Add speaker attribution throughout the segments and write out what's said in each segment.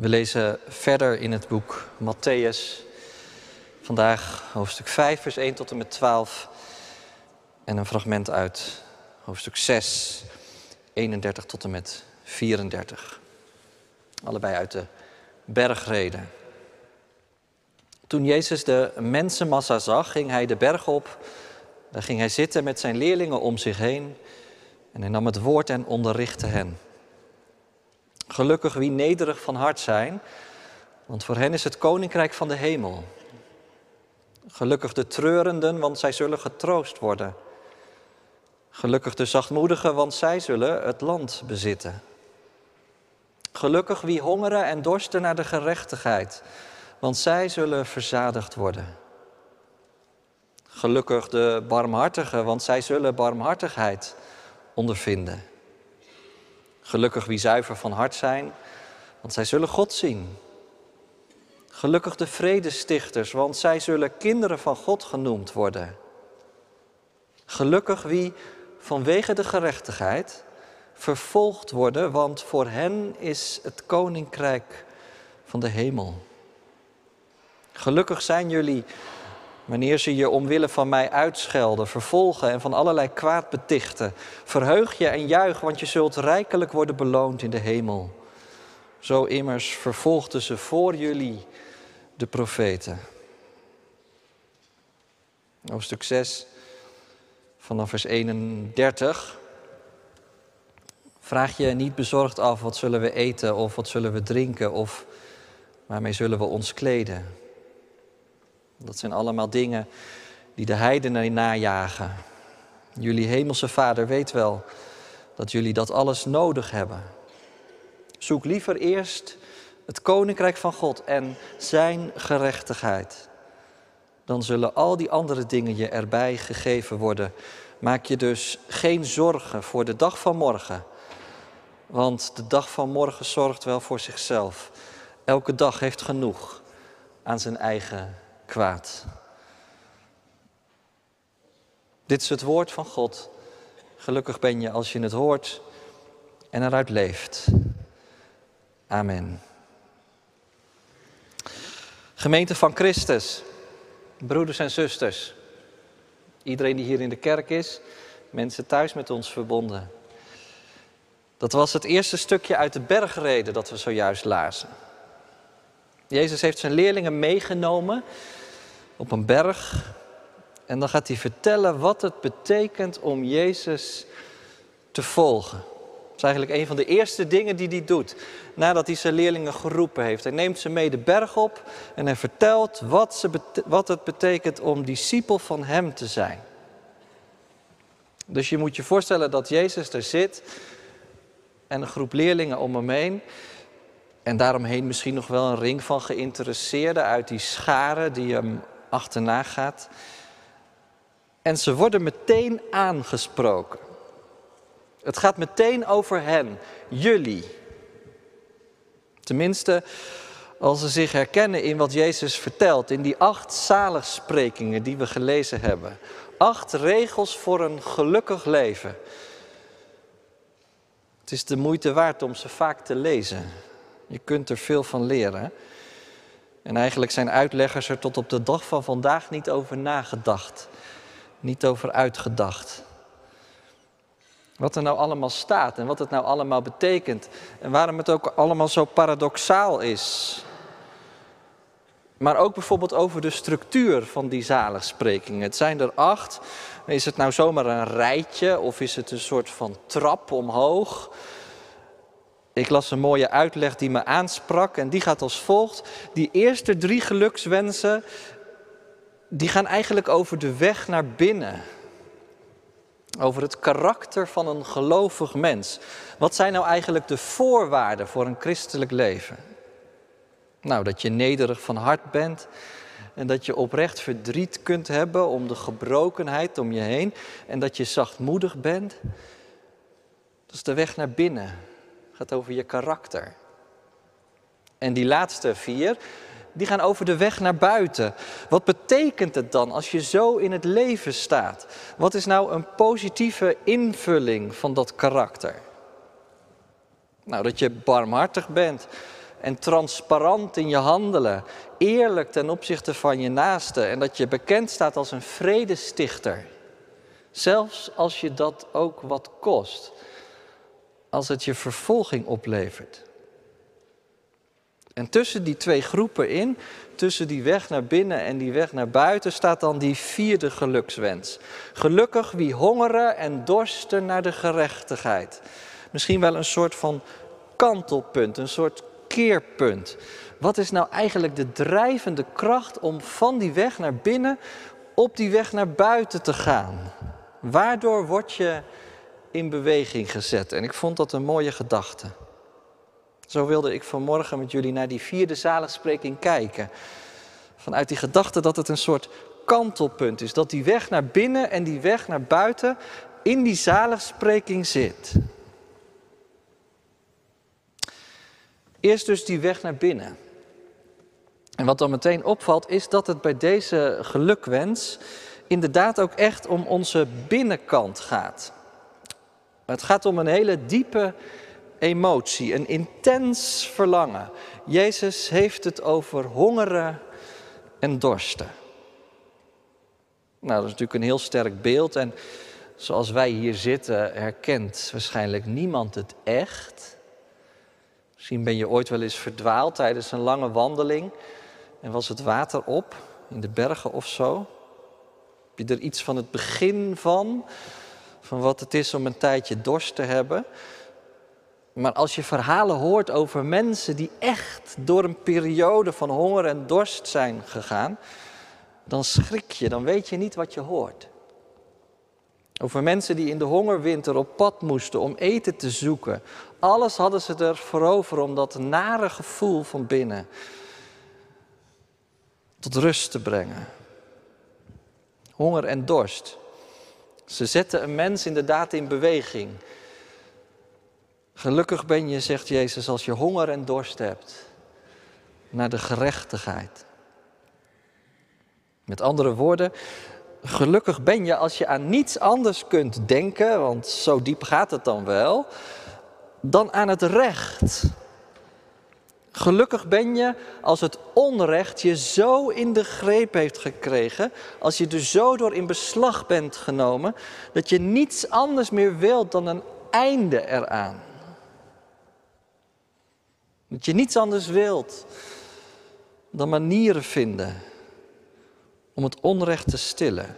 Speaker 1: We lezen verder in het boek Matthäus. Vandaag hoofdstuk 5, vers 1 tot en met 12. En een fragment uit hoofdstuk 6, 31 tot en met 34. Allebei uit de bergreden. Toen Jezus de mensenmassa zag, ging hij de berg op. Daar ging hij zitten met zijn leerlingen om zich heen. En hij nam het woord en onderrichtte hen. Gelukkig wie nederig van hart zijn, want voor hen is het koninkrijk van de hemel. Gelukkig de treurenden, want zij zullen getroost worden. Gelukkig de zachtmoedigen, want zij zullen het land bezitten. Gelukkig wie hongeren en dorsten naar de gerechtigheid, want zij zullen verzadigd worden. Gelukkig de barmhartigen, want zij zullen barmhartigheid ondervinden. Gelukkig wie zuiver van hart zijn, want zij zullen God zien. Gelukkig de vredestichters, want zij zullen kinderen van God genoemd worden. Gelukkig wie vanwege de gerechtigheid vervolgd worden, want voor hen is het koninkrijk van de hemel. Gelukkig zijn jullie wanneer ze je omwille van mij uitschelden, vervolgen en van allerlei kwaad betichten. Verheug je en juich, want je zult rijkelijk worden beloond in de hemel. Zo immers vervolgden ze voor jullie de profeten. Hoofdstuk 6, vanaf vers 31. Vraag je niet bezorgd af wat zullen we eten of wat zullen we drinken of waarmee zullen we ons kleden. Dat zijn allemaal dingen die de heidenen najagen. Jullie hemelse vader weet wel dat jullie dat alles nodig hebben. Zoek liever eerst het koninkrijk van God en zijn gerechtigheid. Dan zullen al die andere dingen je erbij gegeven worden. Maak je dus geen zorgen voor de dag van morgen. Want de dag van morgen zorgt wel voor zichzelf. Elke dag heeft genoeg aan zijn eigen kwaad. Dit is het woord van God. Gelukkig ben je als je het hoort en eruit leeft. Amen. Gemeente van Christus, broeders en zusters, iedereen die hier in de kerk is, mensen thuis met ons verbonden. Dat was het eerste stukje uit de bergreden dat we zojuist lazen. Jezus heeft zijn leerlingen meegenomen op een berg. En dan gaat hij vertellen wat het betekent om Jezus te volgen. Dat is eigenlijk een van de eerste dingen die hij doet. Nadat hij zijn leerlingen geroepen heeft. Hij neemt ze mee de berg op en hij vertelt wat, ze, wat het betekent om discipel van hem te zijn. Dus je moet je voorstellen dat Jezus er zit en een groep leerlingen om hem heen. En daaromheen misschien nog wel een ring van geïnteresseerden uit die scharen die hem achterna gaat. En ze worden meteen aangesproken. Het gaat meteen over hen, jullie. Tenminste, als ze zich herkennen in wat Jezus vertelt, in die acht zaligsprekingen die we gelezen hebben. Acht regels voor een gelukkig leven. Het is de moeite waard om ze vaak te lezen. Je kunt er veel van leren. En eigenlijk zijn uitleggers er tot op de dag van vandaag niet over nagedacht, niet over uitgedacht. Wat er nou allemaal staat en wat het nou allemaal betekent en waarom het ook allemaal zo paradoxaal is. Maar ook bijvoorbeeld over de structuur van die zaligsprekingen. Het zijn er acht. Is het nou zomaar een rijtje of is het een soort van trap omhoog? Ik las een mooie uitleg die me aansprak en die gaat als volgt. Die eerste drie gelukswensen, die gaan eigenlijk over de weg naar binnen. Over het karakter van een gelovig mens. Wat zijn nou eigenlijk de voorwaarden voor een christelijk leven? Nou, dat je nederig van hart bent en dat je oprecht verdriet kunt hebben om de gebrokenheid om je heen en dat je zachtmoedig bent. Dat is de weg naar binnen gaat over je karakter. En die laatste vier, die gaan over de weg naar buiten. Wat betekent het dan als je zo in het leven staat? Wat is nou een positieve invulling van dat karakter? Nou, dat je barmhartig bent en transparant in je handelen, eerlijk ten opzichte van je naaste en dat je bekend staat als een vredestichter. Zelfs als je dat ook wat kost, als het je vervolging oplevert. En tussen die twee groepen in, tussen die weg naar binnen en die weg naar buiten, staat dan die vierde gelukswens. Gelukkig wie hongeren en dorsten naar de gerechtigheid. Misschien wel een soort van kantelpunt, een soort keerpunt. Wat is nou eigenlijk de drijvende kracht om van die weg naar binnen op die weg naar buiten te gaan? Waardoor word je in beweging gezet? En ik vond dat een mooie gedachte. Zo wilde ik vanmorgen met jullie naar die vierde zaligspreking kijken. Vanuit die gedachte dat het een soort kantelpunt is. Dat die weg naar binnen en die weg naar buiten in die zaligspreking zit. Eerst dus die weg naar binnen. En wat dan meteen opvalt is dat het bij deze gelukwens inderdaad ook echt om onze binnenkant gaat. Het gaat om een hele diepe emotie, een intens verlangen. Jezus heeft het over hongeren en dorsten. Nou, dat is natuurlijk een heel sterk beeld en zoals wij hier zitten herkent waarschijnlijk niemand het echt. Misschien ben je ooit wel eens verdwaald tijdens een lange wandeling en was het water op in de bergen of zo. Heb je er iets van het begin van, van wat het is om een tijdje dorst te hebben? Maar als je verhalen hoort over mensen die echt door een periode van honger en dorst zijn gegaan, dan schrik je, dan weet je niet wat je hoort. Over mensen die in de hongerwinter op pad moesten om eten te zoeken. Alles hadden ze er voor over om dat nare gevoel van binnen tot rust te brengen. Honger en dorst. Ze zetten een mens inderdaad in beweging. Gelukkig ben je, zegt Jezus, als je honger en dorst hebt naar de gerechtigheid. Met andere woorden, gelukkig ben je als je aan niets anders kunt denken, want zo diep gaat het dan wel, dan aan het recht. Gelukkig ben je als het onrecht je zo in de greep heeft gekregen, als je er zo door in beslag bent genomen, dat je niets anders meer wilt dan een einde eraan. Dat je niets anders wilt dan manieren vinden om het onrecht te stillen.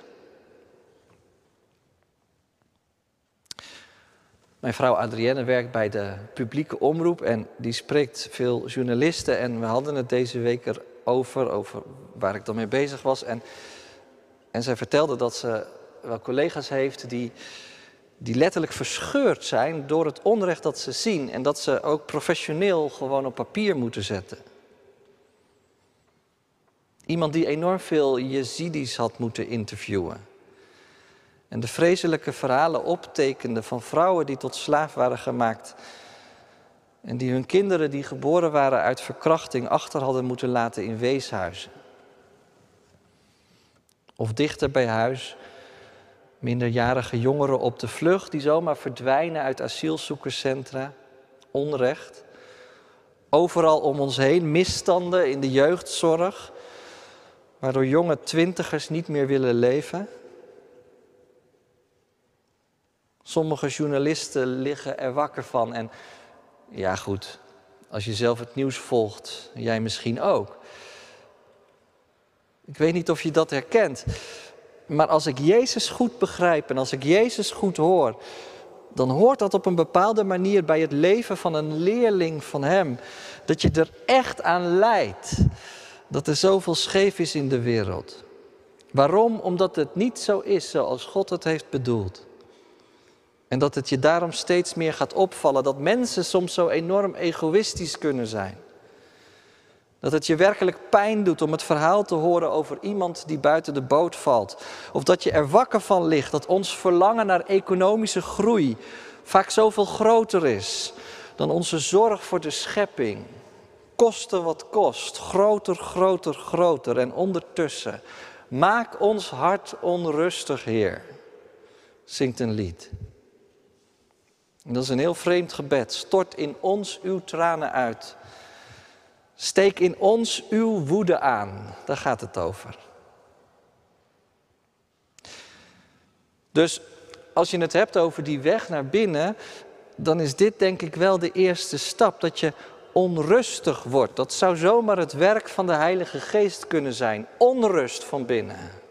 Speaker 1: Mijn vrouw Adrienne werkt bij de publieke omroep en die spreekt veel journalisten. En we hadden het deze week erover, over waar ik dan mee bezig was. En, en zij vertelde dat ze wel collega's heeft die die letterlijk verscheurd zijn door het onrecht dat ze zien en dat ze ook professioneel gewoon op papier moeten zetten. Iemand die enorm veel Jezidis had moeten interviewen. En de vreselijke verhalen optekende van vrouwen die tot slaaf waren gemaakt. En die hun kinderen die geboren waren uit verkrachting achter hadden moeten laten in weeshuizen. Of dichter bij huis minderjarige jongeren op de vlucht die zomaar verdwijnen uit asielzoekerscentra, onrecht. Overal om ons heen misstanden in de jeugdzorg, waardoor jonge twintigers niet meer willen leven. Sommige journalisten liggen er wakker van en ja goed, als je zelf het nieuws volgt, jij misschien ook. Ik weet niet of je dat herkent. Maar als ik Jezus goed begrijp en als ik Jezus goed hoor, dan hoort dat op een bepaalde manier bij het leven van een leerling van Hem. Dat je er echt aan leidt dat er zoveel scheef is in de wereld. Waarom? Omdat het niet zo is zoals God het heeft bedoeld. En dat het je daarom steeds meer gaat opvallen dat mensen soms zo enorm egoïstisch kunnen zijn. Dat het je werkelijk pijn doet om het verhaal te horen over iemand die buiten de boot valt. Of dat je er wakker van ligt dat ons verlangen naar economische groei vaak zoveel groter is dan onze zorg voor de schepping. Kosten wat kost, groter, groter, groter. En ondertussen, maak ons hart onrustig, Heer, zingt een lied. Dat is een heel vreemd gebed. Stort in ons uw tranen uit Steek in ons uw woede aan. Daar gaat het over. Dus als je het hebt over die weg naar binnen, dan is dit denk ik wel de eerste stap. Dat je onrustig wordt. Dat zou zomaar het werk van de Heilige Geest kunnen zijn. Onrust van binnen.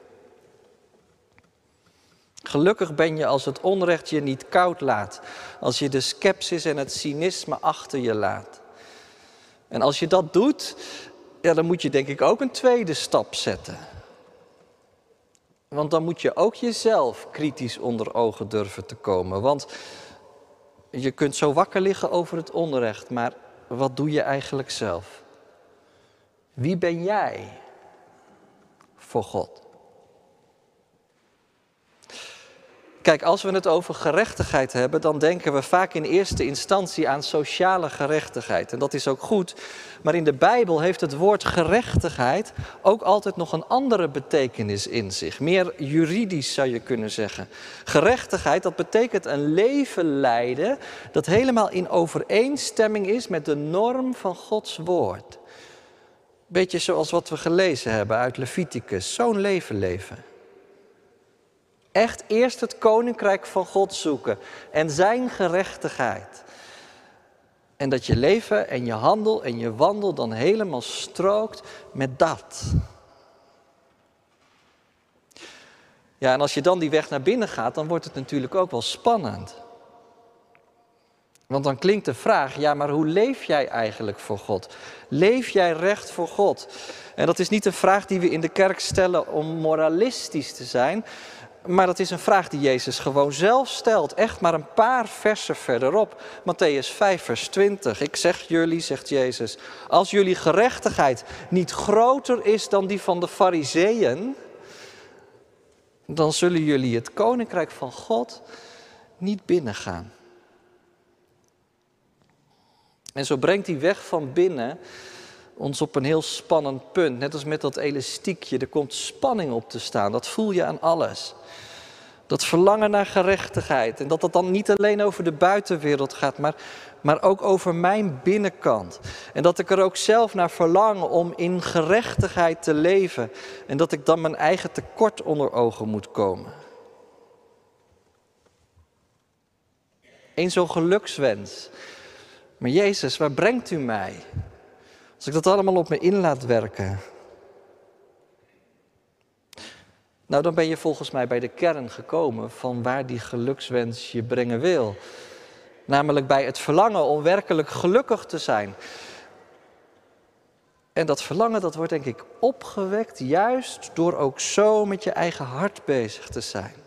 Speaker 1: Gelukkig ben je als het onrecht je niet koud laat. Als je de sceptisch en het cynisme achter je laat. En als je dat doet, ja, dan moet je denk ik ook een tweede stap zetten. Want dan moet je ook jezelf kritisch onder ogen durven te komen. Want je kunt zo wakker liggen over het onrecht, maar wat doe je eigenlijk zelf? Wie ben jij voor God? Kijk, als we het over gerechtigheid hebben, dan denken we vaak in eerste instantie aan sociale gerechtigheid. En dat is ook goed. Maar in de Bijbel heeft het woord gerechtigheid ook altijd nog een andere betekenis in zich. Meer juridisch zou je kunnen zeggen. Gerechtigheid, dat betekent een leven leiden dat helemaal in overeenstemming is met de norm van Gods woord. Beetje zoals wat we gelezen hebben uit Leviticus. Zo'n leven leven. Echt eerst het koninkrijk van God zoeken en zijn gerechtigheid. En dat je leven en je handel en je wandel dan helemaal strookt met dat. Ja, en als je dan die weg naar binnen gaat, dan wordt het natuurlijk ook wel spannend. Want dan klinkt de vraag, ja, maar hoe leef jij eigenlijk voor God? Leef jij recht voor God? En dat is niet een vraag die we in de kerk stellen om moralistisch te zijn, maar dat is een vraag die Jezus gewoon zelf stelt. Echt maar een paar versen verderop. Matthäus 5, vers 20. Ik zeg jullie, zegt Jezus, als jullie gerechtigheid niet groter is dan die van de Fariseeën, dan zullen jullie het koninkrijk van God niet binnengaan. En zo brengt die weg van binnen ons op een heel spannend punt. Net als met dat elastiekje, er komt spanning op te staan. Dat voel je aan alles. Dat verlangen naar gerechtigheid. En dat dat dan niet alleen over de buitenwereld gaat, maar, maar ook over mijn binnenkant. En dat ik er ook zelf naar verlang om in gerechtigheid te leven. En dat ik dan mijn eigen tekort onder ogen moet komen. Eén zo'n gelukswens. Maar Jezus, waar brengt u mij? Als ik dat allemaal op me in laat werken. Nou, dan ben je volgens mij bij de kern gekomen van waar die gelukswens je brengen wil. Namelijk bij het verlangen om werkelijk gelukkig te zijn. En dat verlangen, dat wordt denk ik opgewekt juist door ook zo met je eigen hart bezig te zijn.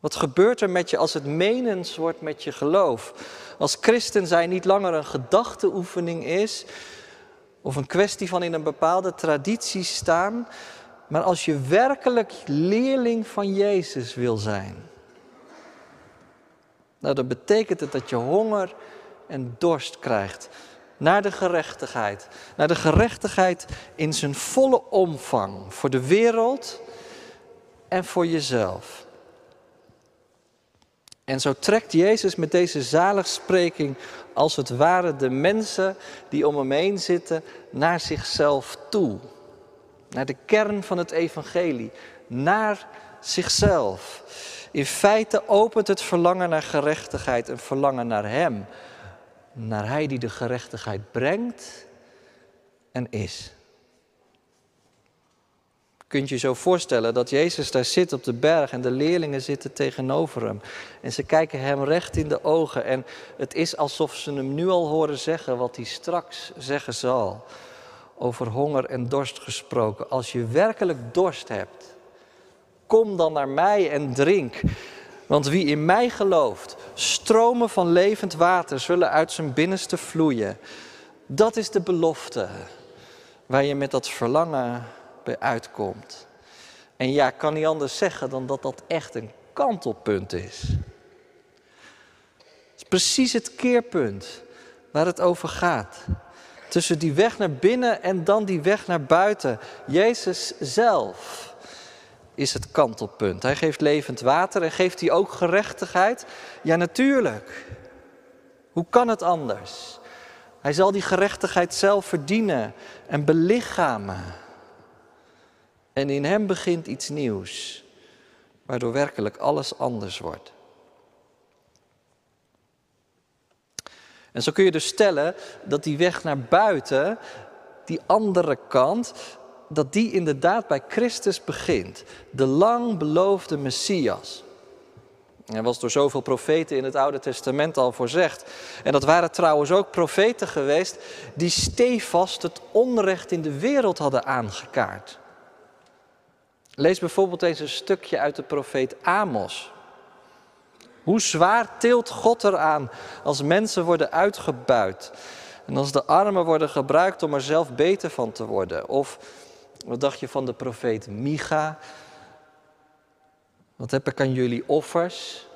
Speaker 1: Wat gebeurt er met je als het menens wordt met je geloof? Als christen zijn niet langer een gedachteoefening is, of een kwestie van in een bepaalde traditie staan, maar als je werkelijk leerling van Jezus wil zijn, nou dan betekent het dat je honger en dorst krijgt naar de gerechtigheid. Naar de gerechtigheid in zijn volle omvang voor de wereld en voor jezelf. En zo trekt Jezus met deze zaligspreking als het ware de mensen die om hem heen zitten naar zichzelf toe. Naar de kern van het evangelie, naar zichzelf. In feite opent het verlangen naar gerechtigheid een verlangen naar Hem. Naar Hij die de gerechtigheid brengt en is kunt je zo voorstellen dat Jezus daar zit op de berg en de leerlingen zitten tegenover hem. En ze kijken hem recht in de ogen en het is alsof ze hem nu al horen zeggen wat hij straks zeggen zal. Over honger en dorst gesproken. Als je werkelijk dorst hebt, kom dan naar mij en drink. Want wie in mij gelooft, stromen van levend water zullen uit zijn binnenste vloeien. Dat is de belofte waar je met dat verlangen uitkomt. En ja, kan niet anders zeggen dan dat dat echt een kantelpunt is. Het is precies het keerpunt waar het over gaat. Tussen die weg naar binnen en dan die weg naar buiten. Jezus zelf is het kantelpunt. Hij geeft levend water en geeft hij ook gerechtigheid? Ja, natuurlijk. Hoe kan het anders? Hij zal die gerechtigheid zelf verdienen en belichamen. En in hem begint iets nieuws, waardoor werkelijk alles anders wordt. En zo kun je dus stellen dat die weg naar buiten, die andere kant, dat die inderdaad bij Christus begint. De lang beloofde Messias. Er was door zoveel profeten in het Oude Testament al voorzegd. En dat waren trouwens ook profeten geweest die stevast het onrecht in de wereld hadden aangekaart. Lees bijvoorbeeld eens een stukje uit de profeet Amos. Hoe zwaar tilt God eraan als mensen worden uitgebuit en als de armen worden gebruikt om er zelf beter van te worden? Of wat dacht je van de profeet Micha? Wat heb ik aan jullie offers?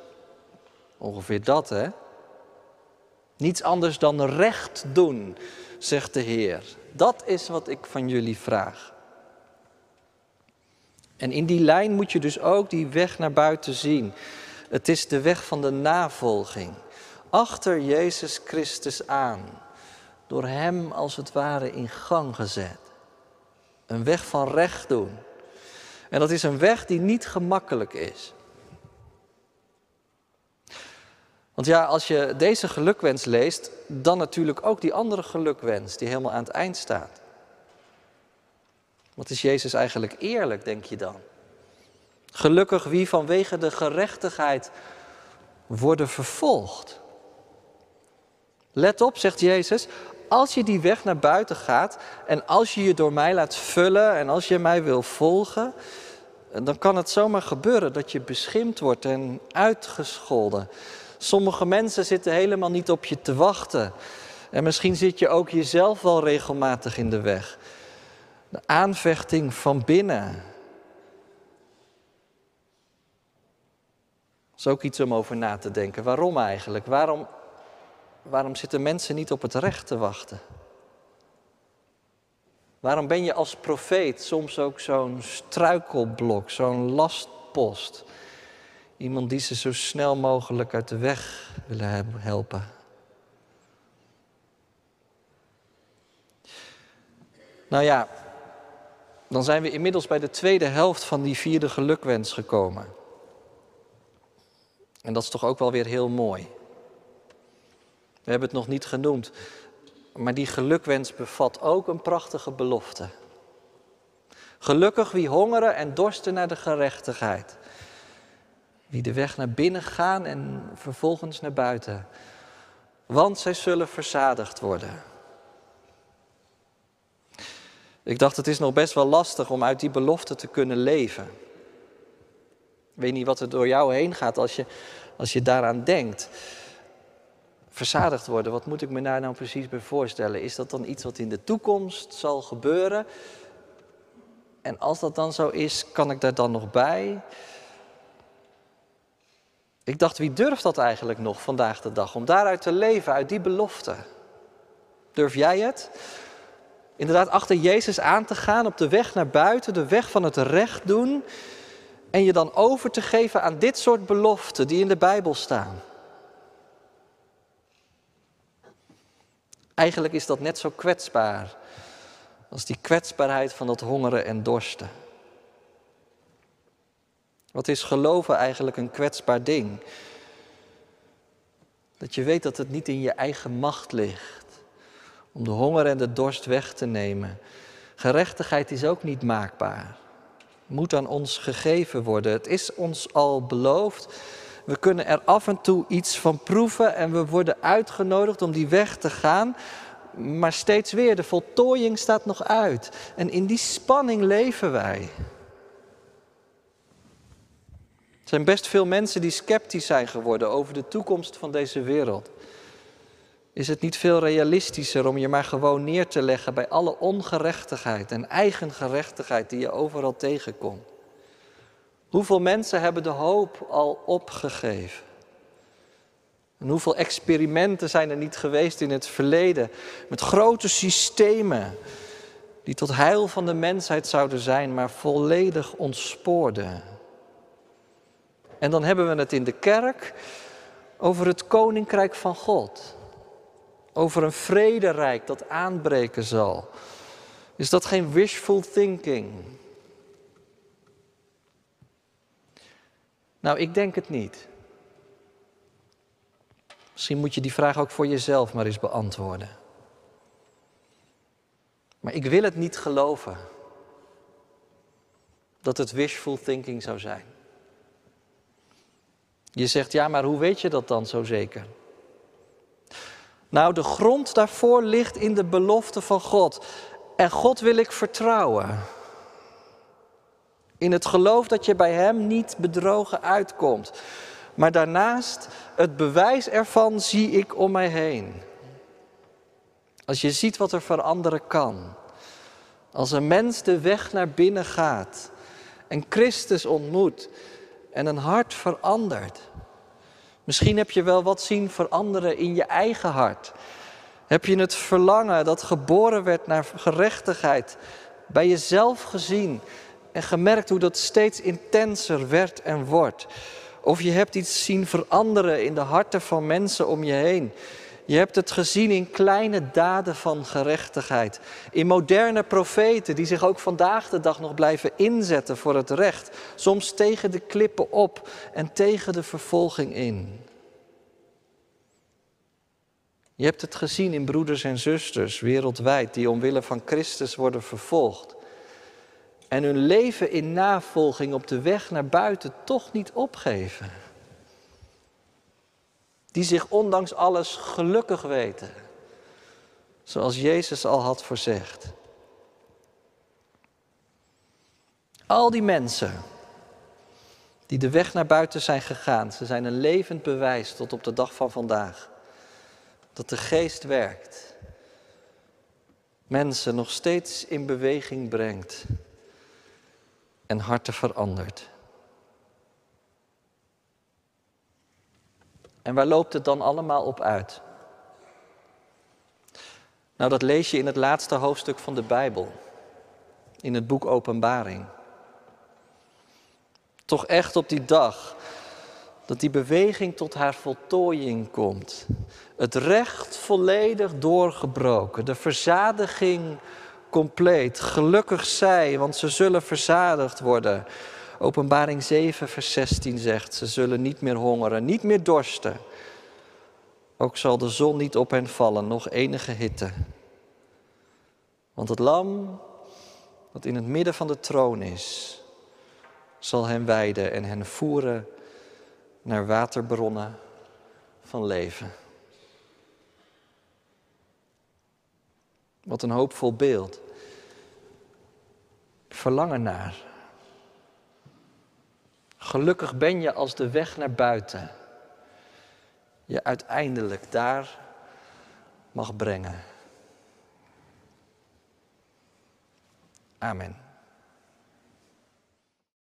Speaker 1: Ongeveer dat, hè? Niets anders dan recht doen, zegt de Heer. Dat is wat ik van jullie vraag. En in die lijn moet je dus ook die weg naar buiten zien. Het is de weg van de navolging. Achter Jezus Christus aan. Door Hem als het ware in gang gezet. Een weg van recht doen. En dat is een weg die niet gemakkelijk is. Want ja, als je deze gelukwens leest, dan natuurlijk ook die andere gelukwens die helemaal aan het eind staat. Wat is Jezus eigenlijk eerlijk, denk je dan? Gelukkig wie vanwege de gerechtigheid worden vervolgd. Let op, zegt Jezus, als je die weg naar buiten gaat en als je je door mij laat vullen en als je mij wil volgen, dan kan het zomaar gebeuren dat je beschimpt wordt en uitgescholden. Sommige mensen zitten helemaal niet op je te wachten. En misschien zit je ook jezelf wel regelmatig in de weg. De aanvechting van binnen. Dat is ook iets om over na te denken. Waarom eigenlijk? Waarom, waarom zitten mensen niet op het recht te wachten? Waarom ben je als profeet soms ook zo'n struikelblok, zo'n lastpost? Iemand die ze zo snel mogelijk uit de weg willen helpen. Nou ja, dan zijn we inmiddels bij de tweede helft van die vierde gelukwens gekomen. En dat is toch ook wel weer heel mooi. We hebben het nog niet genoemd, maar die gelukwens bevat ook een prachtige belofte. Gelukkig wie hongeren en dorsten naar de gerechtigheid. Wie de weg naar binnen gaan en vervolgens naar buiten. Want zij zullen verzadigd worden. Ik dacht, het is nog best wel lastig om uit die belofte te kunnen leven. Ik weet niet wat er door jou heen gaat als je, als je daaraan denkt. Verzadigd worden, wat moet ik me daar nou precies bij voorstellen? Is dat dan iets wat in de toekomst zal gebeuren? En als dat dan zo is, kan ik daar dan nog bij? Ik dacht, wie durft dat eigenlijk nog vandaag de dag? Om daaruit te leven, uit die belofte. Durf jij het? Inderdaad, achter Jezus aan te gaan op de weg naar buiten, de weg van het recht doen. En je dan over te geven aan dit soort beloften die in de Bijbel staan. Eigenlijk is dat net zo kwetsbaar als die kwetsbaarheid van dat hongeren en dorsten. Wat is geloven eigenlijk een kwetsbaar ding? Dat je weet dat het niet in je eigen macht ligt om de honger en de dorst weg te nemen. Gerechtigheid is ook niet maakbaar. Moet aan ons gegeven worden. Het is ons al beloofd. We kunnen er af en toe iets van proeven en we worden uitgenodigd om die weg te gaan. Maar steeds weer, de voltooiing staat nog uit. En in die spanning leven wij. Er zijn best veel mensen die sceptisch zijn geworden over de toekomst van deze wereld. Is het niet veel realistischer om je maar gewoon neer te leggen bij alle ongerechtigheid en eigen gerechtigheid die je overal tegenkomt? Hoeveel mensen hebben de hoop al opgegeven? En hoeveel experimenten zijn er niet geweest in het verleden met grote systemen die tot heil van de mensheid zouden zijn, maar volledig ontspoorden? En dan hebben we het in de kerk over het koninkrijk van God. Over een vrederijk dat aanbreken zal. Is dat geen wishful thinking? Nou, ik denk het niet. Misschien moet je die vraag ook voor jezelf maar eens beantwoorden. Maar ik wil het niet geloven dat het wishful thinking zou zijn. Je zegt, ja, maar hoe weet je dat dan zo zeker? Nou, de grond daarvoor ligt in de belofte van God. En God wil ik vertrouwen. In het geloof dat je bij Hem niet bedrogen uitkomt. Maar daarnaast, het bewijs ervan zie ik om mij heen. Als je ziet wat er veranderen kan. Als een mens de weg naar binnen gaat en Christus ontmoet en een hart verandert. Misschien heb je wel wat zien veranderen in je eigen hart. Heb je het verlangen dat geboren werd naar gerechtigheid bij jezelf gezien en gemerkt hoe dat steeds intenser werd en wordt? Of je hebt iets zien veranderen in de harten van mensen om je heen. Je hebt het gezien in kleine daden van gerechtigheid. In moderne profeten die zich ook vandaag de dag nog blijven inzetten voor het recht. Soms tegen de klippen op en tegen de vervolging in. Je hebt het gezien in broeders en zusters wereldwijd die omwille van Christus worden vervolgd. En hun leven in navolging op de weg naar buiten toch niet opgeven. Die zich ondanks alles gelukkig weten. Zoals Jezus al had voorzegd. Al die mensen die de weg naar buiten zijn gegaan, ze zijn een levend bewijs tot op de dag van vandaag dat de geest werkt, mensen nog steeds in beweging brengt en harten verandert. En waar loopt het dan allemaal op uit? Nou, dat lees je in het laatste hoofdstuk van de Bijbel, in het boek Openbaring. Toch echt op die dag dat die beweging tot haar voltooiing komt. Het recht volledig doorgebroken, de verzadiging compleet. Gelukkig zij, want ze zullen verzadigd worden. Openbaring 7, vers 16 zegt, ze zullen niet meer hongeren, niet meer dorsten. Ook zal de zon niet op hen vallen, nog enige hitte. Want het lam dat in het midden van de troon is, zal hen weiden en hen voeren naar waterbronnen van leven. Wat een hoopvol beeld. Verlangen naar. Gelukkig ben je als de weg naar buiten je uiteindelijk daar mag brengen. Amen.